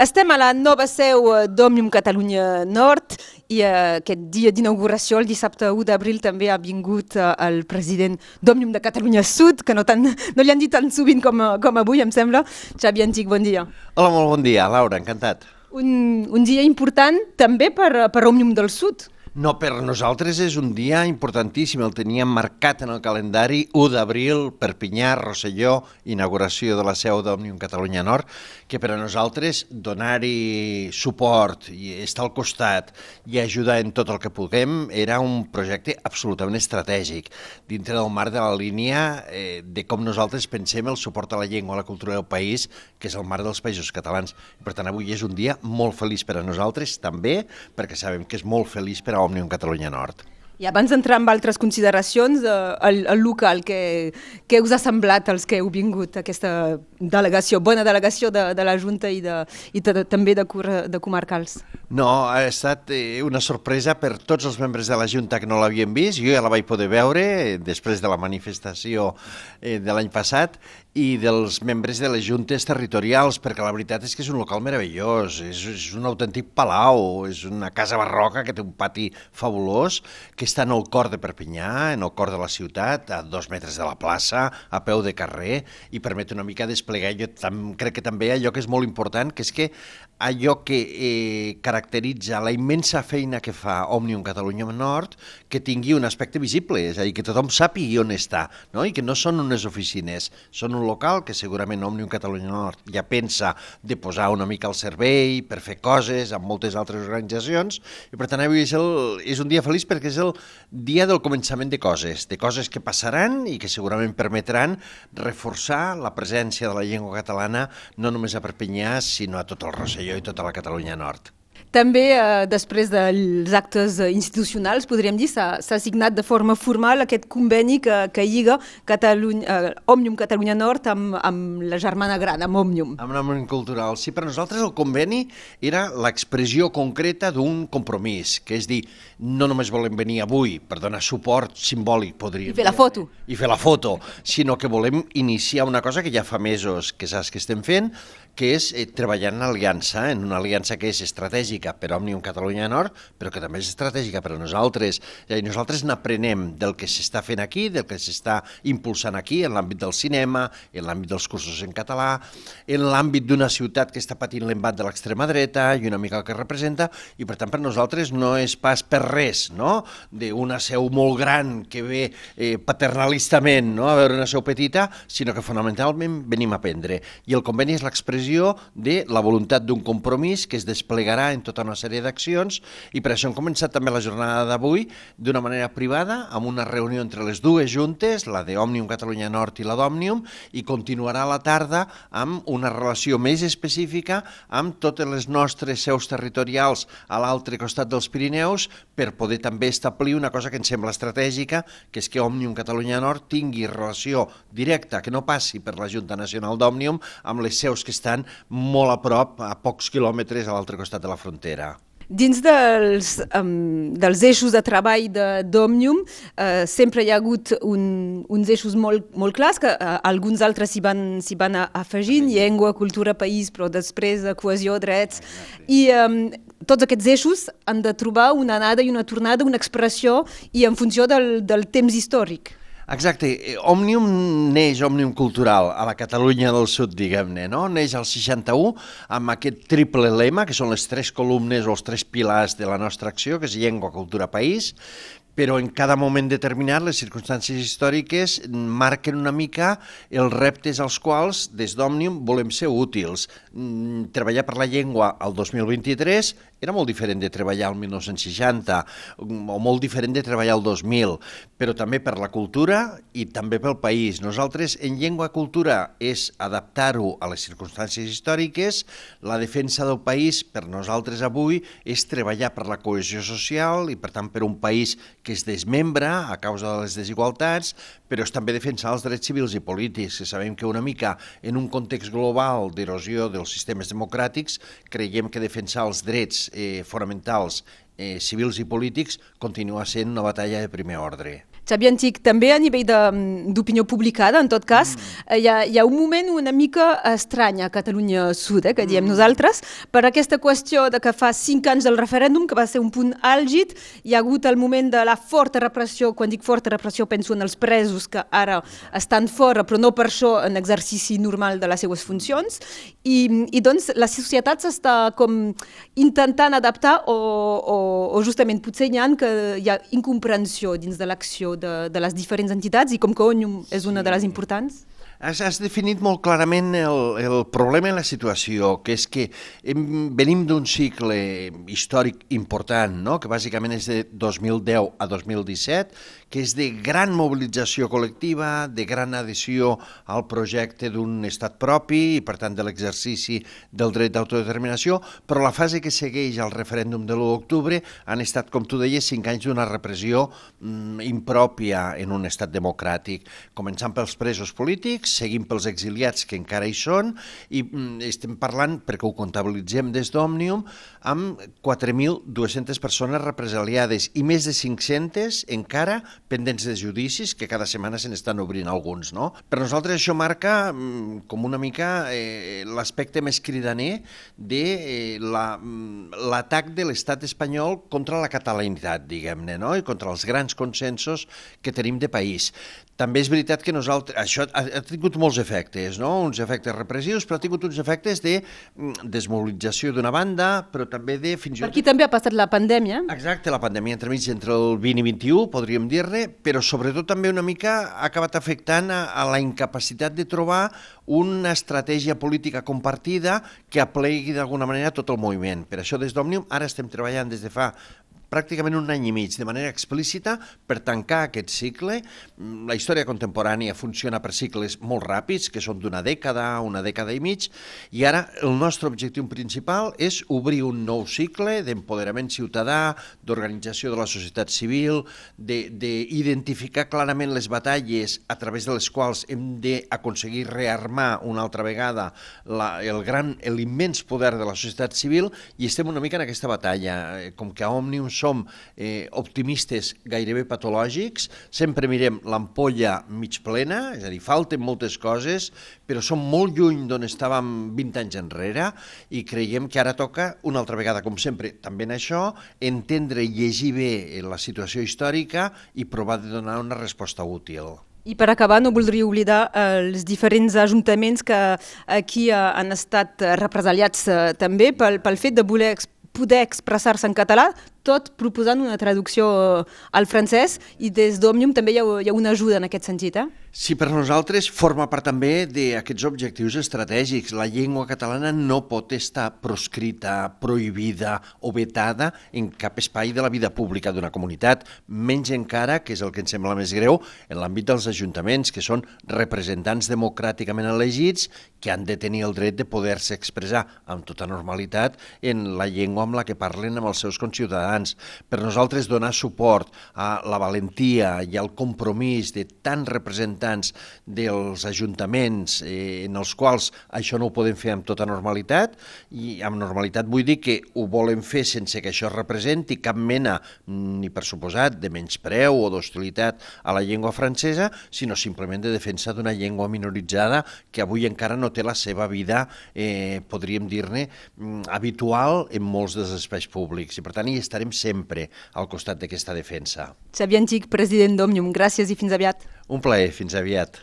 Estem a la nova seu eh, d'Òmnium Catalunya Nord i uh, aquest dia d'inauguració, el dissabte 1 d'abril, també ha vingut uh, el president d'Òmnium de Catalunya Sud, que no, tan, no li han dit tan sovint com, com avui, em sembla. Xavi Antic, bon dia. Hola, molt bon dia, Laura, encantat. Un, un dia important també per, per Òmnium del Sud. No, per nosaltres és un dia importantíssim, el teníem marcat en el calendari 1 d'abril, Perpinyà, Rosselló, inauguració de la seu d'Òmnium Catalunya Nord, que per a nosaltres donar-hi suport i estar al costat i ajudar en tot el que puguem era un projecte absolutament estratègic, dintre del marc de la línia eh, de com nosaltres pensem el suport a la llengua, a la cultura del país, que és el marc dels països catalans. Per tant, avui és un dia molt feliç per a nosaltres, també, perquè sabem que és molt feliç per a Òmnium Catalunya Nord. I abans d'entrar en altres consideracions, eh, el, el local, què, què us ha semblat els que heu vingut aquesta delegació, bona delegació de, de la Junta i, de, i de, també de, de comarcals? No, ha estat eh, una sorpresa per tots els membres de la Junta que no l'havien vist. Jo ja la vaig poder veure eh, després de la manifestació de l'any passat i dels membres de les juntes territorials, perquè la veritat és que és un local meravellós, és, és un autèntic palau, és una casa barroca que té un pati fabulós, que està en el cor de Perpinyà, en el cor de la ciutat, a dos metres de la plaça, a peu de carrer, i permet una mica desplegar, jo tam, crec que també allò que és molt important, que és que allò que eh, caracteritza la immensa feina que fa Òmnium Catalunya Nord, que tingui un aspecte visible, és a dir, que tothom sàpigui on està, no? i que no són unes oficines, són un local que segurament Òmnium Catalunya Nord ja pensa de posar una mica al servei per fer coses amb moltes altres organitzacions i per tant avui és, el, és un dia feliç perquè és el dia del començament de coses, de coses que passaran i que segurament permetran reforçar la presència de la llengua catalana no només a Perpinyà sinó a tot el Rosselló i tota la Catalunya Nord. També, eh, després dels actes institucionals, podríem dir, s'ha signat de forma formal aquest conveni que, que lliga Catalunya, eh, Òmnium Catalunya Nord amb, amb la germana gran, amb Òmnium. Amb l'Òmnium Cultural. Sí, per nosaltres el conveni era l'expressió concreta d'un compromís, que és dir, no només volem venir avui per donar suport simbòlic, podríem I fer la foto. I fer la foto, sinó que volem iniciar una cosa que ja fa mesos que saps que estem fent, que és eh, treballar en aliança, en una aliança que és estratègica per Òmnium Catalunya Nord, però que també és estratègica per a nosaltres. I nosaltres n'aprenem del que s'està fent aquí, del que s'està impulsant aquí, en l'àmbit del cinema, en l'àmbit dels cursos en català, en l'àmbit d'una ciutat que està patint l'embat de l'extrema dreta i una mica el que representa, i per tant per nosaltres no és pas per res, no?, d'una seu molt gran que ve eh, paternalistament no? a veure una seu petita, sinó que fonamentalment venim a aprendre. I el conveni és l'expressió de la voluntat d'un compromís que es desplegarà en tota una sèrie d'accions i per això hem començat també la jornada d'avui d'una manera privada amb una reunió entre les dues juntes, la de Catalunya Nord i la d'Òmnium, i continuarà la tarda amb una relació més específica amb totes les nostres seus territorials a l'altre costat dels Pirineus per poder també establir una cosa que ens sembla estratègica, que és que Òmnium Catalunya Nord tingui relació directa, que no passi per la Junta Nacional d'Òmnium, amb les seus que estan molt a prop, a pocs quilòmetres a l'altre costat de la frontera. Dins dels, um, dels eixos de treball d'Òmnium uh, sempre hi ha hagut un, uns eixos molt, molt clars que uh, alguns altres s'hi van, van afegint, llengua, cultura, país, però després uh, cohesió, drets, i um, tots aquests eixos han de trobar una anada i una tornada, una expressió, i en funció del, del temps històric. Exacte. Òmnium neix, Òmnium Cultural, a la Catalunya del Sud, diguem-ne, no? Neix al 61 amb aquest triple lema, que són les tres columnes o els tres pilars de la nostra acció, que és llengua, cultura, país, però en cada moment determinat les circumstàncies històriques marquen una mica els reptes als quals des d'Òmnium volem ser útils. Mm, treballar per la llengua al 2023 era molt diferent de treballar al 1960 o molt diferent de treballar al 2000, però també per la cultura i també pel país. Nosaltres en llengua cultura és adaptar-ho a les circumstàncies històriques, la defensa del país per nosaltres avui és treballar per la cohesió social i per tant per un país que es desmembra a causa de les desigualtats, però és també defensar els drets civils i polítics, que sabem que una mica en un context global d'erosió dels sistemes democràtics creiem que defensar els drets eh, fonamentals eh, civils i polítics continua sent una batalla de primer ordre. Xavi Antic, també a nivell d'opinió publicada, en tot cas, mm. hi, ha, hi ha un moment una mica estrany a Catalunya Sud, eh, que diem mm. nosaltres, per aquesta qüestió de que fa cinc anys del referèndum, que va ser un punt àlgid, hi ha hagut el moment de la forta repressió, quan dic forta repressió penso en els presos que ara estan fora, però no per això en exercici normal de les seues funcions, i, i doncs la societat s'està com intentant adaptar o, o, o justament potser hi ha que hi ha incomprensió dins de l'acció de, de les diferents entitats i com que Ònium és una de les importants? Has, has definit molt clarament el, el problema i la situació, que és que hem, venim d'un cicle històric important, no? que bàsicament és de 2010 a 2017, que és de gran mobilització col·lectiva, de gran adhesió al projecte d'un estat propi i, per tant, de l'exercici del dret d'autodeterminació, però la fase que segueix al referèndum de l'1 d'octubre han estat, com tu deies, cinc anys d'una repressió mm, impròpia en un estat democràtic, començant pels presos polítics, seguim pels exiliats que encara hi són, i mm, estem parlant, perquè ho comptabilitzem des d'Òmnium, amb 4.200 persones represaliades i més de 500 encara pendents de judicis, que cada setmana se n'estan obrint alguns, no? Per nosaltres això marca mm, com una mica eh, l'aspecte més cridaner de eh, mm, l'atac la, de l'estat espanyol contra la catalanitat, diguem-ne, no? i contra els grans consensos que tenim de país. També és veritat que nosaltres... Això ha, ha tingut molts efectes, no? uns efectes repressius, però ha tingut uns efectes de mm, desmobilització d'una banda, però també de... Fins per aquí també ha passat la pandèmia. Exacte, la pandèmia entremig entre el 20 i 21, podríem dir-ne, però sobretot també una mica ha acabat afectant a, a la incapacitat de trobar una estratègia política compartida que aplegui d'alguna manera tot el moviment. Per això des d'Òmnium ara estem treballant des de fa pràcticament un any i mig de manera explícita per tancar aquest cicle. Mm, la història contemporània funciona per cicles molt ràpids, que són d'una dècada, una dècada i mig, i ara el nostre objectiu principal és obrir un nou cicle d'empoderament ciutadà, d'organització de la societat civil, d'identificar clarament les batalles a través de les quals hem d'aconseguir rearmar una altra vegada la, el gran, l'immens poder de la societat civil i estem una mica en aquesta batalla. Eh, com que a Òmnium som eh, optimistes gairebé patològics, sempre mirem l'ampolla mig plena, és a dir, falten moltes coses, però som molt lluny d'on estàvem 20 anys enrere i creiem que ara toca, una altra vegada, com sempre, també en això, entendre i llegir bé la situació històrica i provar de donar una resposta útil. I per acabar, no voldria oblidar eh, els diferents ajuntaments que aquí eh, han estat represaliats eh, també pel, pel fet de voler poder expressar-se en català, tot proposant una traducció al francès i des d'Òmnium també hi ha, hi ha una ajuda en aquest sentit. Eh? Sí, per nosaltres forma part també d'aquests objectius estratègics. La llengua catalana no pot estar proscrita, prohibida o vetada en cap espai de la vida pública d'una comunitat, menys encara, que és el que ens sembla més greu, en l'àmbit dels ajuntaments, que són representants democràticament elegits que han de tenir el dret de poder-se expressar amb tota normalitat en la llengua amb la que parlen amb els seus conciutadans. Per nosaltres donar suport a la valentia i al compromís de tants representants dels ajuntaments eh, en els quals això no ho podem fer amb tota normalitat i amb normalitat vull dir que ho volen fer sense que això representi cap mena, ni per suposat, de menyspreu o d'hostilitat a la llengua francesa, sinó simplement de defensa d'una llengua minoritzada que avui encara no té la seva vida, eh, podríem dir-ne, mm, habitual en molts dels espais públics i per tant hi estarem sempre al costat d'aquesta defensa. Xavier Antic, president d'Òmnium, gràcies i fins aviat. Un plaer, fins aviat.